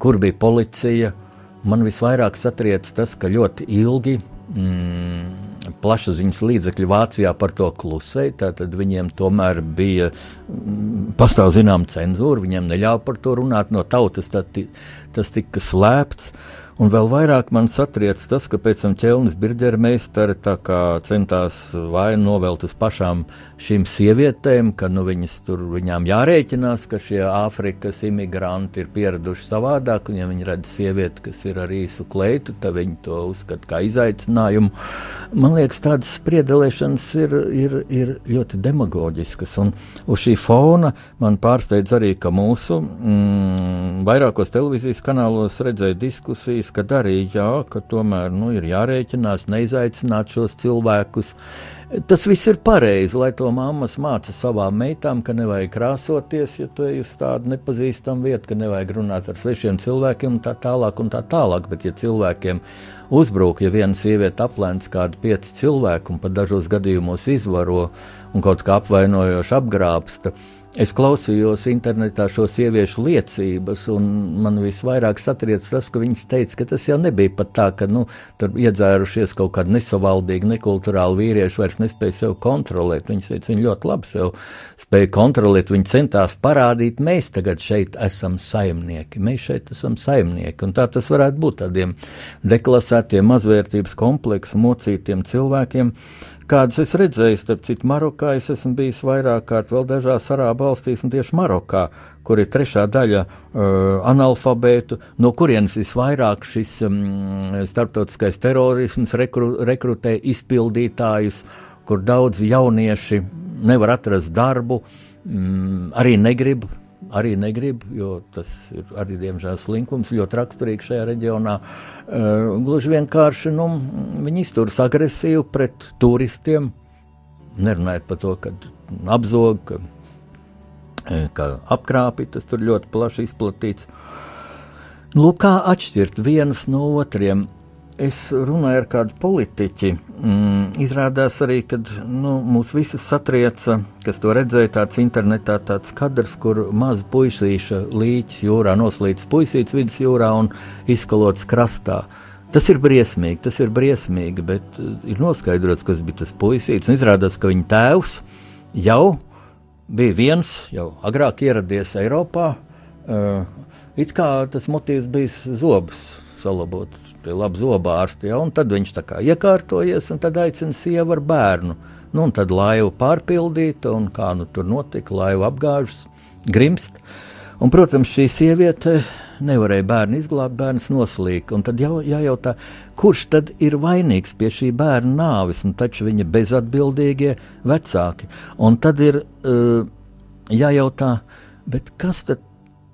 kur bija policija. Man visvairāk satriec tas, ka ļoti ilgi mm, plašsaziņas līdzekļi Vācijā par to klusēja. Tad viņiem tomēr bija mm, pastāv zinām cenzūra, viņiem neļāva par to runāt no tautas, tad, tas tika slēpts. Uh, Un vēl vairāk man satriec tas, ka pēc tam ķelnis birģermeistari centās vainu novelt uz pašām šīm sievietēm, ka nu, viņas tur viņām jārēķinās, ka šie Āfrikas imigranti ir pieraduši savādāk, un ja viņi redz sievieti, kas ir ar īsu kleitu, tad viņi to uzskata kā izaicinājumu. Man liekas, tādas spriedelēšanas ir, ir, ir ļoti demagoģiskas, un uz šī fona man pārsteidz arī, ka mūsu mm, vairākos televīzijas kanālos redzēja diskusijas, diskusijas, kad arī jā, ka tomēr nu, ir jārēķinās, neizaicināt šos cilvēkus. Tas viss ir pareizi, lai to mammas māca savām meitām, ka nevajag krāsoties, ja tu ej uz tādu nepazīstamu vietu, ka nevajag runāt ar svešiem cilvēkiem un tā tālāk. Un tā tālāk. Bet, ja cilvēkiem uzbrūk, ja viena sieviete aplēns kādu pieci cilvēku un pat dažos gadījumos izvaro un kaut kā apvainojoši apgrābsta, Es klausījos internetā šo sieviešu liecības, un man visvairāk satriec tas, ka viņas teica, ka tas jau nebija pat tā, ka nu, tur iedzērušies kaut kādi nesavaldīgi, nekulturāli vīrieši vairs nespēja sevi kontrolēt. Viņas teica, viņi ļoti labi sev spēja kontrolēt, viņi centās parādīt, mēs tagad šeit esam saimnieki, mēs šeit esam saimnieki, un tā tas varētu būt tādiem deklasētiem mazvērtības kompleksu mocītiem cilvēkiem, kādas es redzēju, starp citu, Marokā. Es esmu bijis vairāk kārt vēl dažās arābu valstīs, un tieši Marokā, kur ir trešā daļa uh, analfabētu, no kurienes visvairāk šis um, starptautiskais terorisms rekru, rekrutē izpildītājus, kur daudzi jaunieši nevar atrast darbu, um, arī negrib arī negrib, jo tas ir arī diemžēl slinkums ļoti raksturīgs šajā reģionā. Uh, gluži vienkārši nu, viņi izturas agresīvi pret turistiem, nerunājot par to, ka apzog, ka, eh, ka apkrāpj, tas tur ļoti plaši izplatīts. Lūk, kā atšķirt vienus no otriem es runāju ar kādu politiķi. Mm, izrādās arī, ka nu, mūs visus satrieca, kas to redzēja, tāds internetā tāds kadrs, kur maza puisīša līķis jūrā noslīdis puisīts vidus jūrā un izkalots krastā. Tas ir briesmīgi, tas ir briesmīgi, bet uh, ir noskaidrots, kas bija tas puisīts. Izrādās, ka viņa tēvs jau bija viens, jau agrāk ieradies Eiropā. Uh, it kā tas motīvs bija zobus salabot pie laba zobārsta, ja, tad viņš tā kā iekārtojies, un tad aicina sievu ar bērnu. Nu, un tad laiva pārpildīta, un kā nu tur notika, laiva apgāžas, grimst. Un, protams, šī sieviete nevarēja bērnu izglābt, bērns noslīka. Tad jau, jājautā, kurš tad ir vainīgs pie šī bērna nāves, un taču viņa bezatbildīgie vecāki. Un tad ir uh, jājautā, kas tad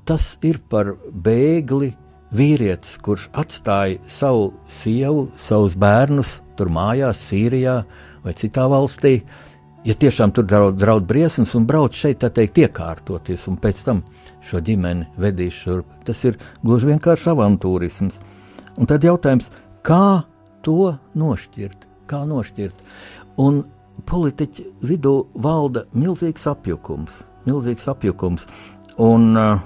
tas ir par bēgli? Vīrietis, kurš atstāja savu sievu, savus bērnus tur mājās, Sīrijā vai citā valstī, ja tiešām tur draud, draud briesmas un brauc šeit, tā teikt, iekārtoties un pēc tam šo ģimeni vedīs šurp. Tas ir gluži vienkārši avantūrisms. Un tad jautājums, kā to nošķirt? Kā nošķirt? Un politiķi vidū valda milzīgs apjukums. Milzīgs apjukums. Un, uh,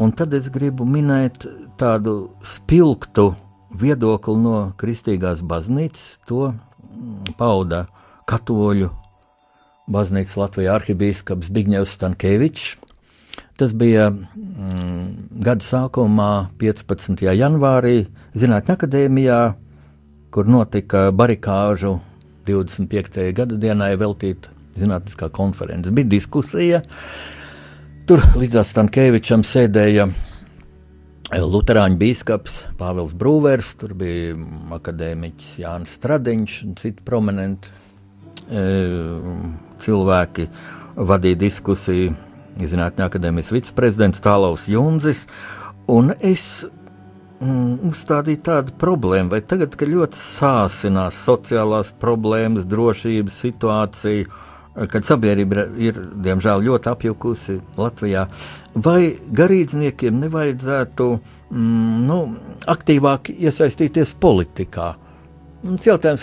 Un tad es gribu minēt tādu spilgtu viedokli no Kristīgās baznīcas. To pauda katoļu baznīcas Latvijas arhibīskaps Bigņevs Stankēvičs. Tas bija mm, gada sākumā, 15. janvārī, Zinātņu akadēmijā, kur notika barikāžu 25. gada dienai veltīta zinātniskā konference. Bija diskusija, uh, Tur līdzās Stankēvičam sēdēja eh, Lutāņu biskups Pāvils Brūvers, tur bija akadēmiķis Jānis Stradiņš un citi prominenti e, cilvēki vadīja diskusiju. Zinātņu akadēmijas viceprezidents Tālaus Junzis, un es mm, uzstādīju tādu problēmu, vai tagad, kad ļoti sāsinās sociālās problēmas, drošības situācija, kad sabiedrība ir, diemžēl, ļoti apjukusi Latvijā, vai garīdzniekiem nevajadzētu mm, nu, aktīvāk iesaistīties politikā? Mans jautājums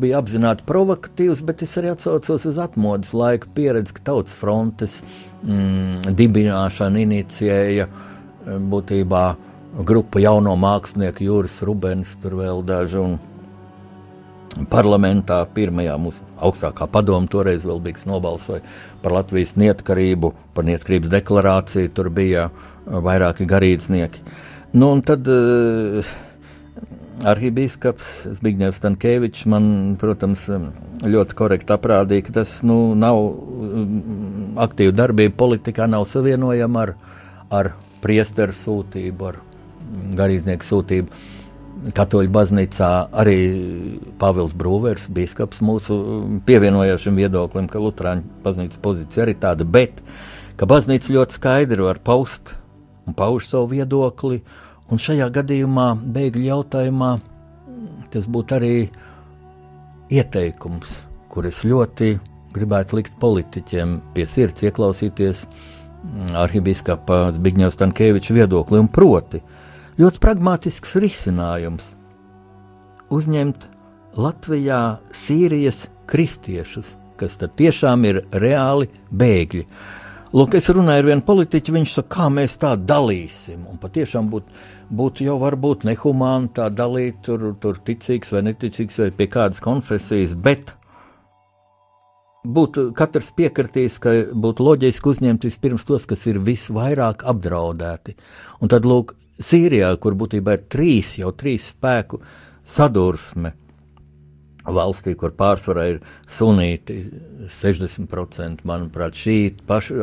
bija apzināti provokatīvs, bet es arī atsaucos uz atmodas laika pieredzi, ka tautas frontes mm, dibināšana inicijēja mm, būtībā grupa jauno mākslinieku, Juris Rubens, tur vēl daži. Un, Parlamentā pirmajā mūsu augstākā padoma toreiz vēl bija nobalsoja par Latvijas neatkarību, par neatkarības deklarāciju. Tur bija uh, vairāki garīdznieki. Nu, un tad uh, arhibīskaps Zbigņevs Stankēvičs man, protams, um, ļoti korekti aprādīja, ka tas nu, nav um, aktīva darbība politikā, nav savienojama ar, ar priesteru sūtību, ar garīdznieku sūtību. Katoļu baznīcā arī Pāvils Brūvers, biskups, mūsu pievienojās šim viedoklim, ka Lutāņu baznīcas pozīcija arī tāda, bet ka baznīca ļoti skaidri var paust un pauž savu viedokli, Un šajā gadījumā, bēgļu jautājumā, tas būtu arī ieteikums, kur es ļoti gribētu likt politiķiem pie sirds ieklausīties mm, arhibīskapa Zbigņevs Tankēviča viedokli, un proti ļoti pragmatisks risinājums - uzņemt Latvijā Sīrijas kristiešus, kas tiešām ir reāli bēgļi. Lūk, es runāju ar vienu politiķu, viņš saka, kā mēs tā dalīsim. Un patiešām būtu, būtu jau varbūt nehumāni tā dalīt, tur, tur ticīgs vai neticīgs vai pie kādas konfesijas, bet būtu katrs piekritīs, ka būtu loģiski uzņemt vispirms tos, kas ir visvairāk apdraudēti. Un tad, lūk, Sīrijā, kur būtībā ir trīs, jau trīs spēku sadursme, valstī, kur pārsvarā ir sunīti, 60%, manuprāt, šīti, paši,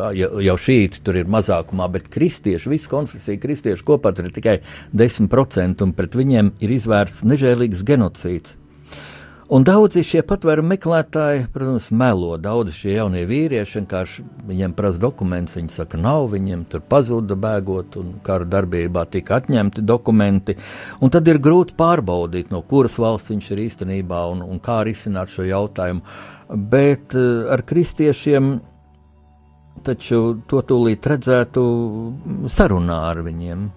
jau šīti tur ir mazākumā, bet kristieši, visi konfesija kristieši kopā tur ir tikai 10%, un pret viņiem ir izvērsts nežēlīgs genocīds. Un daudzi šie patvērumu meklētāji, protams, melo. Daudzi šie jaunie vīrieši vienkārši viņiem prasa dokumentus. Viņi saka, nav, viņiem tur pazuda bēgot, un kara darbībā tika atņemti dokumenti. Un tad ir grūti pārbaudīt, no kuras valsts viņš ir īstenībā un, un kā risināt šo jautājumu. Bet uh, ar kristiešiem taču to tūlīt redzētu sarunā ar viņiem.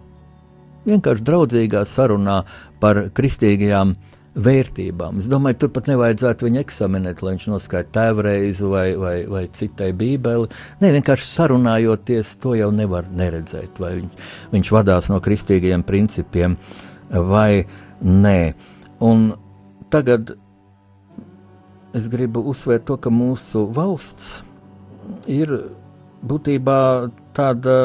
Vienkārši draudzīgā sarunā par kristīgajām vērtībām. Es domāju, tur pat nevajadzētu viņu eksaminēt, lai viņš noskaidrotu tēvreizu vai, vai, vai citai bībeli. Nē, vienkārši sarunājoties, to jau nevar neredzēt, vai viņš, viņš vadās no kristīgiem principiem vai nē. Un tagad es gribu uzsvērt to, ka mūsu valsts ir būtībā tāda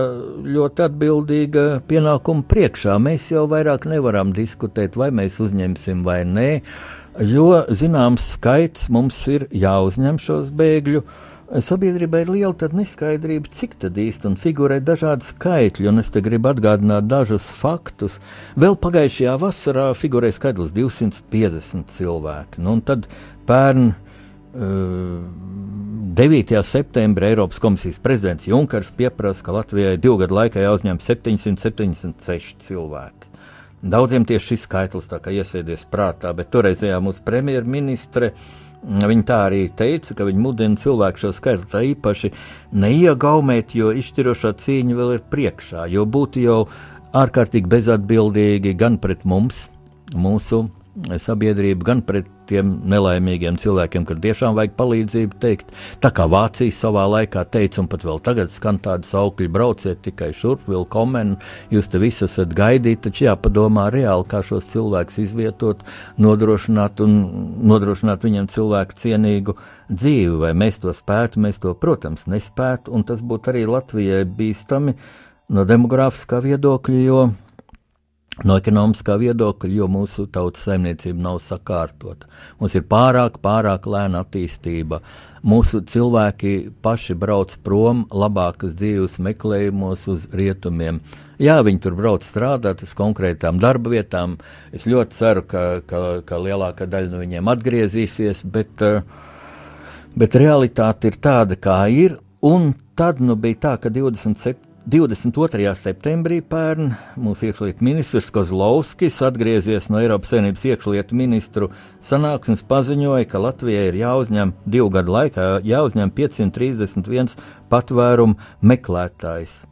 ļoti atbildīga pienākuma priekšā. Mēs jau vairāk nevaram diskutēt, vai mēs uzņemsim vai nē, jo zināms skaits mums ir jāuzņem šos bēgļu. Sabiedrībai ir liela neskaidrība, cik tad īsti figurē dažādi skaitļi, un es te gribu atgādināt dažus faktus. Vēl pagājušajā vasarā figurēja skaitlis 250 cilvēki, nu, un tad pērn 9. septembrī Eiropas komisijas prezidents Junkers pieprasa, ka Latvijai divu gadu laikā jāuzņem 776 cilvēki. Daudziem tieši šis skaitlis iesēdies prātā, bet toreizējā mūsu premjerministre viņa tā arī teica, ka viņa mudina cilvēku šo skaitli tā īpaši neiagaumēt, jo izšķirošā cīņa vēl ir priekšā, jo būtu jau ārkārtīgi bezatbildīgi gan pret mums, mūsu sabiedrību, gan pret tiem nelaimīgiem cilvēkiem, kur tiešām vajag palīdzību teikt. Tā kā Vācija savā laikā teica, un pat vēl tagad skan tādi saukļi, brauciet tikai šurp, vilkomen, jūs te visi esat gaidīti, taču jāpadomā reāli, kā šos cilvēkus izvietot, nodrošināt un nodrošināt viņiem cilvēku cienīgu dzīvi, vai mēs to spētu, mēs to, protams, nespētu, un tas būtu arī Latvijai bīstami no demogrāfiskā viedokļa, jo No ekonomiskā viedokļa, jo mūsu tautas saimniecība nav sakārtota. Mums ir pārāk, pārāk lēna attīstība. Mūsu cilvēki paši brauc prom labākas dzīves meklējumos uz rietumiem. Jā, viņi tur brauc strādāt uz konkrētām darba vietām. Es ļoti ceru, ka, ka, ka lielākā daļa no viņiem atgriezīsies, bet, eh, bet realitāte ir tāda, kā ir. Un tad nu bija tā, ka 27 22. septembrī pērn mūsu iekšlietu ministrs Kozlovskis atgriezies no Eiropas Savienības iekšlietu ministru sanāksmes paziņoja, ka Latvijai ir jāuzņem divu gadu laikā jāuzņem 531 patvērumu meklētājs.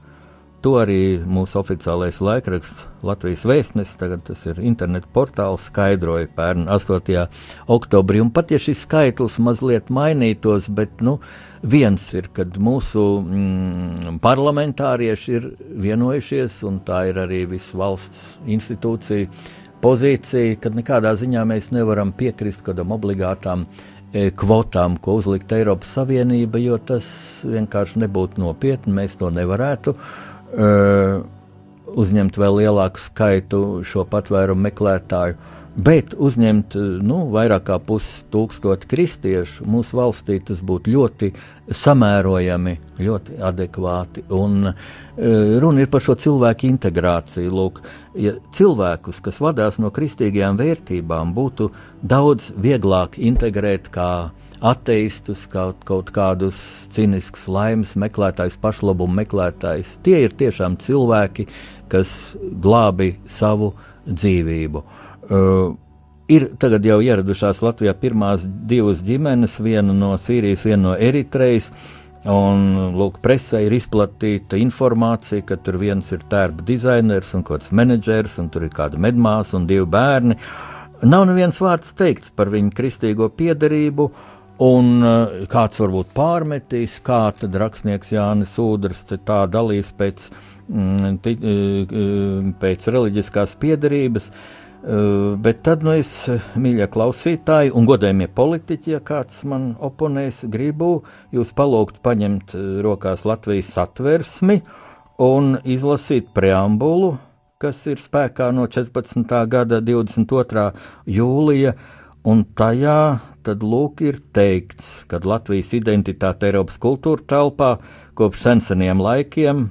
To arī mūsu oficiālais laikraksts Latvijas vēstnesis, tagad tas ir internetu portāls, skaidroja pērn 8. oktobrī. Un pat ja šis skaitlis mazliet mainītos, bet nu, viens ir, kad mūsu mm, parlamentārieši ir vienojušies, un tā ir arī visu valsts institūcija pozīcija, kad nekādā ziņā mēs nevaram piekrist kādam obligātām e, kvotām, ko uzlikt Eiropas Savienība, jo tas vienkārši nebūtu nopietni, mēs to nevarētu. Uzņemt vēl lielāku skaitu šo patvērumu meklētāju, bet uzņemt nu, vairāk kā pustūkstoši kristiešu mūsu valstī tas būtu ļoti samērojami, ļoti adekvāti. Un runa ir par šo cilvēku integrāciju. Lūk, ja cilvēkus, kas vadās no kristīgajām vērtībām, būtu daudz vieglāk integrēt kā ateistus, kaut, kaut kādus ciniskus laimes meklētājus, pašlabumu meklētājus. Tie ir tiešām cilvēki, kas glābi savu dzīvību. Uh, ir tagad jau ieradušās Latvijā pirmās divas ģimenes, viena no Sīrijas, viena no Eritrejas. Un, lūk, presē ir izplatīta informācija, ka tur viens ir tērpa dizainers un kāds menedžers, un tur ir kāda medmāsa un divi bērni. Nav neviens vārds teikts par viņu kristīgo piedarību, uh, Un uh, kāds varbūt pārmetīs, kā tad rakstnieks Jānis Udrs tā dalīs pēc, mm, ti, uh, pēc reliģiskās piedarības. Bet tad, nu, es, mīļie klausītāji, un godējumie politiķi, ja kāds man oponēs, gribu jūs palūgt paņemt rokās Latvijas satversmi un izlasīt preambulu, kas ir spēkā no 14. gada 22. jūlija, un tajā tad lūk ir teikts, ka Latvijas identitāte Eiropas kultūra telpā kopš senseniem laikiem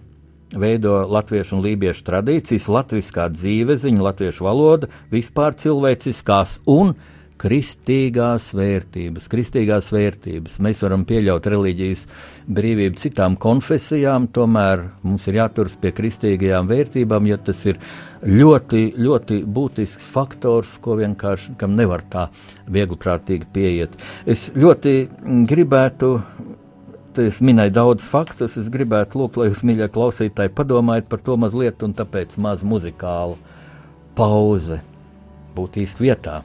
veido latviešu un lībiešu tradīcijas, latviskā dzīveziņa, latviešu valoda, vispār cilvēciskās un kristīgās vērtības, kristīgās vērtības. Mēs varam pieļaut reliģijas brīvību citām konfesijām, tomēr mums ir jāturas pie kristīgajām vērtībām, jo tas ir ļoti, ļoti būtisks faktors, ko vienkārši kam nevar tā viegliprātīgi pieiet. Es ļoti gribētu. Es minēju daudz faktus, es gribētu lūgt, lai jūs, mīļie klausītāji, padomājiet par to mazliet, un tāpēc maz muzikāla pauze būtu īsti vietā.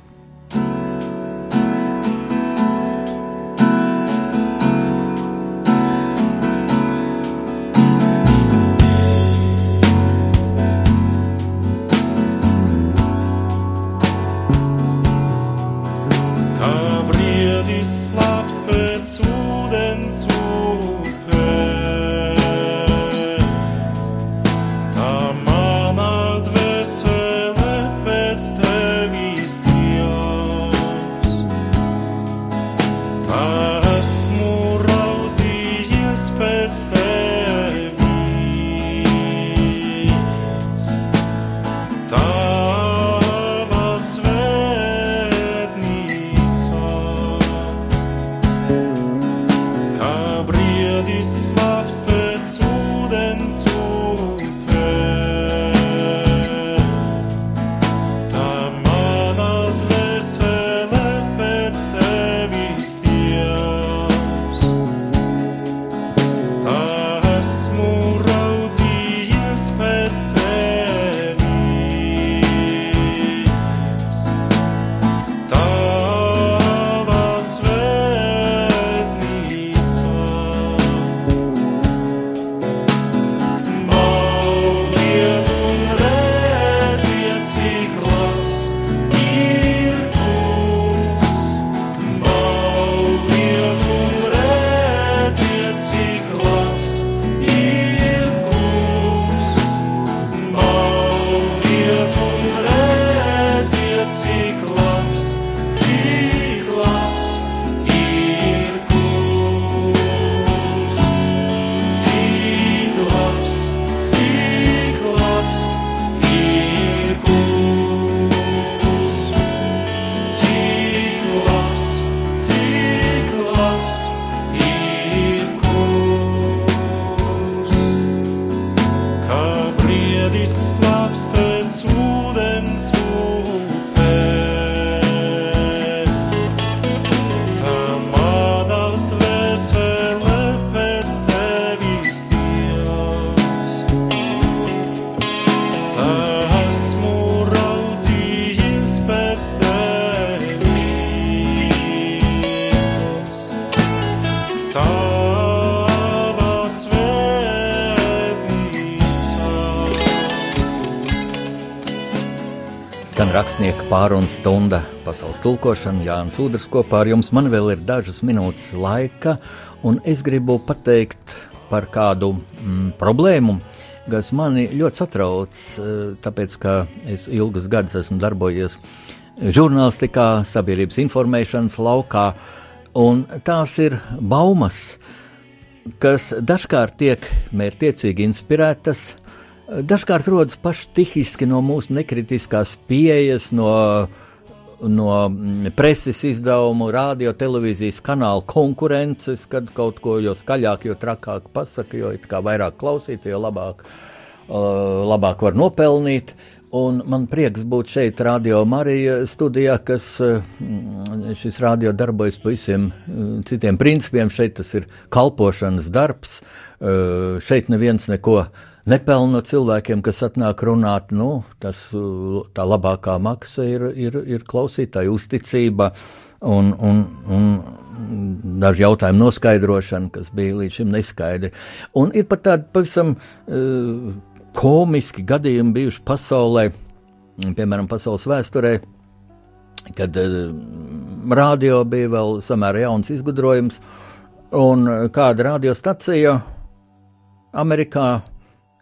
Pārunas stunda pasaules tulkošana, Jānis Udrs kopā ar jums. Man vēl ir dažas minūtes laika, un es gribu pateikt par kādu mm, problēmu, kas mani ļoti satrauc, eh, tāpēc, ka es ilgus gadus esmu darbojies žurnālistikā, sabiedrības informēšanas laukā, un tās ir baumas, kas dažkārt tiek mērķiecīgi inspirētas, dažkārt rodas paštihiski no mūsu nekritiskās pieejas, no, no mm, preses izdevumu, radio, televīzijas kanāla konkurences, kad kaut ko jo skaļāk, jo trakāk pasaka, jo vairāk klausīt, jo labāk, uh, labāk var nopelnīt. Un man prieks būt šeit, Radio Marija studijā, kas mm, šis radio darbojas pa visiem mm, citiem principiem. Šeit tas ir kalpošanas darbs. Uh, Šeit neviens neko nepelna no cilvēkiem, kas atnāk runāt. Nu, tas, tā labākā maksa ir, ir, ir klausītāja uzticība un, un, un daži jautājumu noskaidrošana, kas bija līdz šim neskaidri. Un ir pat tādi pavisam uh, komiski gadījumi bijuši pasaulē, piemēram, pasaules vēsturē, kad uh, radio bija vēl samērā jauns izgudrojums, un uh, kāda radiostacija Amerikā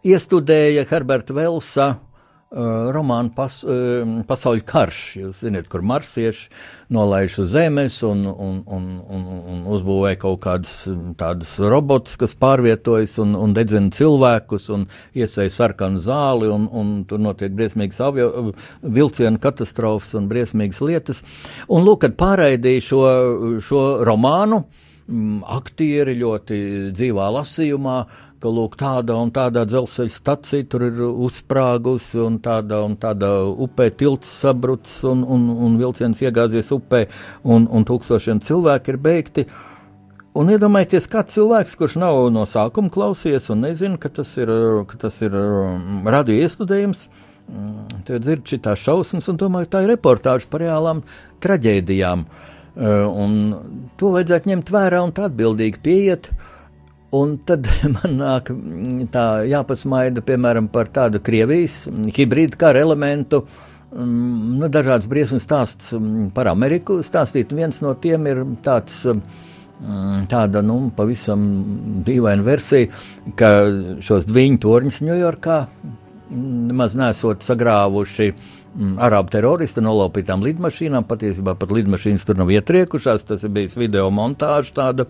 iestudēja Herberta Velsa uh, romānu pas, uh, Pasaules karš. Jūs zināt, kur marsieši nolaiž uz zemes un, un, un, un, un uzbūvē kaut kādas tādas robotus, kas pārvietojas un, un dedzina cilvēkus un iesaista sarkanu zāli, un, un tur notiek briesmīgas avio vilcienu katastrofas un briesmīgas lietas. Un lūk, kad pārraidīja šo, šo romānu, mm, aktieri ļoti dzīvā lasījumā, ka lūk, tāda un tāda dzelzceļa stacija tur ir uzsprāgusi, un tāda un tāda upē tilts sabrucis, un, un, un vilciens iegāzies upē, un, un tūkstošiem cilvēku ir beigti. Un iedomājieties, kāds cilvēks, kurš nav no sākuma klausies un nezina, ka tas ir, ka tas ir um, radio iestudējums, mm, tad dzird šitās šausmas un domāju, tā ir reportāža par reālām traģēdijām. Uh, Un to vajadzētu ņemt vērā un atbildīgi pieiet. Un tad [LAUGHS] man nāk mm, tā jāpasmaida, piemēram, par tādu Krievijas hibrīdu kara elementu. mm, Nu, dažādas briesmas stāsts mm, par Ameriku. Stāstīt viens no tiem ir tāds. Tāda nu, pavisam dīvaina versija, ka šos divu torņus Ņujorkā nemaz nesot sagrāvuši arabu teroristi nolaupītām lidmašīnām. Patiesībā pat lidmašīnas tur nav ietriekušās, tas ir bijis video montāža tāda.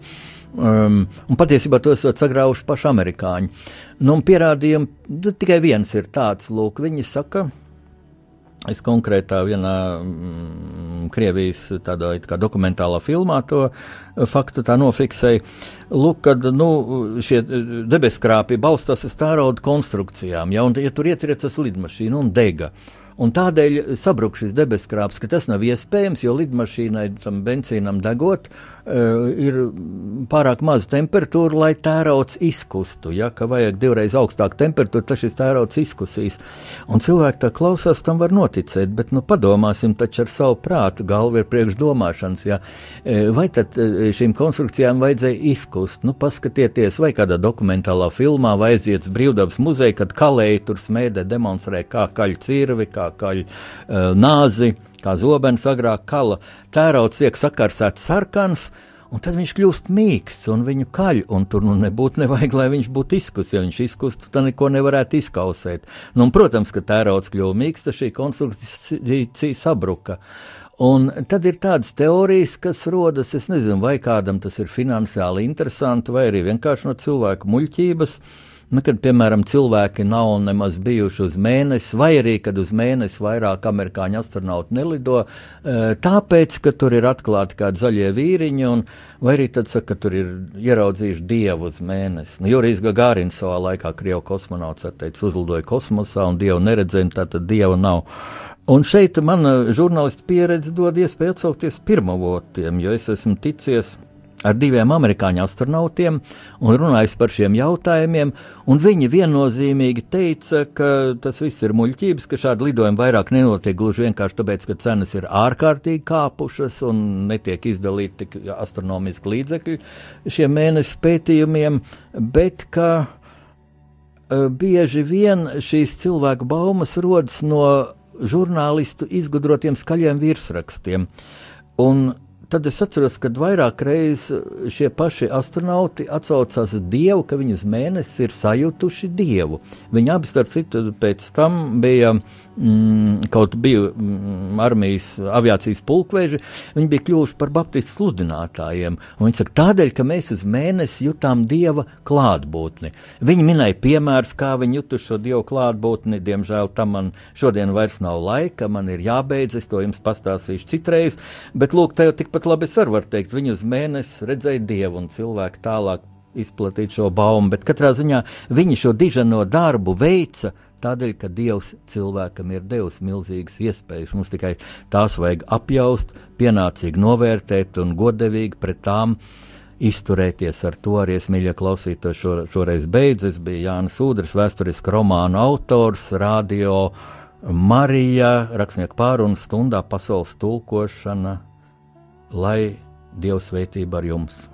Um, un patiesībā to esat sagrauši paši amerikāņi. Nu, pierādījumi tikai viens ir tāds, lūk, viņi saka, Es konkrētā vienā mm, Krievijas tādā kā dokumentālā filmā to faktu tā nofiksēju. Lūk, kad nu, šie debeskrāpji balstās uz tārauda konstrukcijām, ja, un ja tur ietriecas lidmašīna un dega. Un tādēļ sabruk šis debeskrāps, ka tas nav iespējams, jo lidmašīnai tam benzīnam degot, uh, ir pārāk maza temperatūra, lai tērauds izkustu. Ja, ka vajag divreiz augstāku temperatūru, tad šis tērauds izkusīs. Un cilvēki tā klausās, tam var noticēt, bet nu, padomāsim taču ar savu prātu, galva ir priekš domāšanas. Ja. E, Vai tad e, šīm konstrukcijām vajadzēja izkust? Nu, paskatieties, vai kādā dokumentālā filmā, vai aiziet uz brīvdabas muzeju, kad kalēji tur smēdē demonstrē, kā kaļ cirvi, kā kaļ uh, nāzi, kā zobens agrāk kala. Tērauds tiek sakarsēts sarkans, un tad viņš kļūst mīksts un viņu kaļ, un tur nu nebūtu nevajag, lai viņš būtu izkusts. Ja viņš izkustu, tad neko nevarētu izkausēt. Nu, un, protams, ka tērauds kļuva mīksts, šī konstrukcija sabruka. Un tad ir tādas teorijas, kas rodas, es nezinu, vai kādam tas ir finansiāli interesanti, vai arī vienkārši no cilvēku muļķības. Nu, kad, piemēram, cilvēki nav nemaz bijuši uz mēnesi, vai arī, kad uz mēnesi vairāk amerikāņu astronauti nelido, eh, tāpēc, ka tur ir atklāti kādi zaļie vīriņi, un, vai arī tad saka, ka tur ir ieraudzījuši dievu uz mēnesi. Nu, Jurijs Gagārins savā laikā, Krievu kosmonauts, ar teicu, uzlidoja kosmosā un dievu neredzēja, tātad dieva nav. Un šeit mana žurnālistu pieredze dod iespēju atsaukties pirmavotiem, jo es esmu ticies ar diviem amerikāņu astronautiem un runājis par šiem jautājumiem. Viņi viennozīmīgi teica, ka tas viss ir muļķības, ka šādi lidojumi vairāk nenotiek gluži vienkārši tāpēc, ka cenas ir ārkārtīgi kāpušas un netiek izdalīti tik astronomiski līdzekļi šiem mēnesi pētījumiem, bet ka uh, bieži vien šīs cilvēku baumas rodas no žurnālistu izgudrotiem skaļiem virsrakstiem. Un tad es atceros, ka vairāk reizes šie paši astronauti atsaucās uz Dievu, ka viņi uz mēnesi ir sajutuši Dievu. Viņi abi, starp citu, pēc tam bija mm, kaut bija mm, armijas aviācijas pulkveži, viņi bija kļuvuši par baptistu sludinātājiem. Viņi saka, tādēļ, ka mēs uz mēnesi jutām Dieva klātbūtni. Viņi minēja piemērus, kā viņi jutuši šo Dieva klātbūtni. Diemžēl tam man šodien vairs nav laika, man ir jābeidz, es to jums pastāstīšu citreiz, bet lūk, te jau tikpat labi es varu teikt, viņi uz mēnesi redzēja dievu un cilvēku tālāk izplatīt šo baumu, bet katrā ziņā viņi šo dižano darbu veica tādēļ, ka Dievs cilvēkam ir devis milzīgas iespējas. Mums tikai tās vajag apjaust, pienācīgi novērtēt un godīgi pret tām izturēties ar to. Arī es mīļi klausītos šo, šoreiz beidzu. Es biju Jānis Udrs, vēsturisks romānu autors, radio Marija, rakstnieku pārunu stundā pasaules tulkošana lai Dievs sveitība ar jums!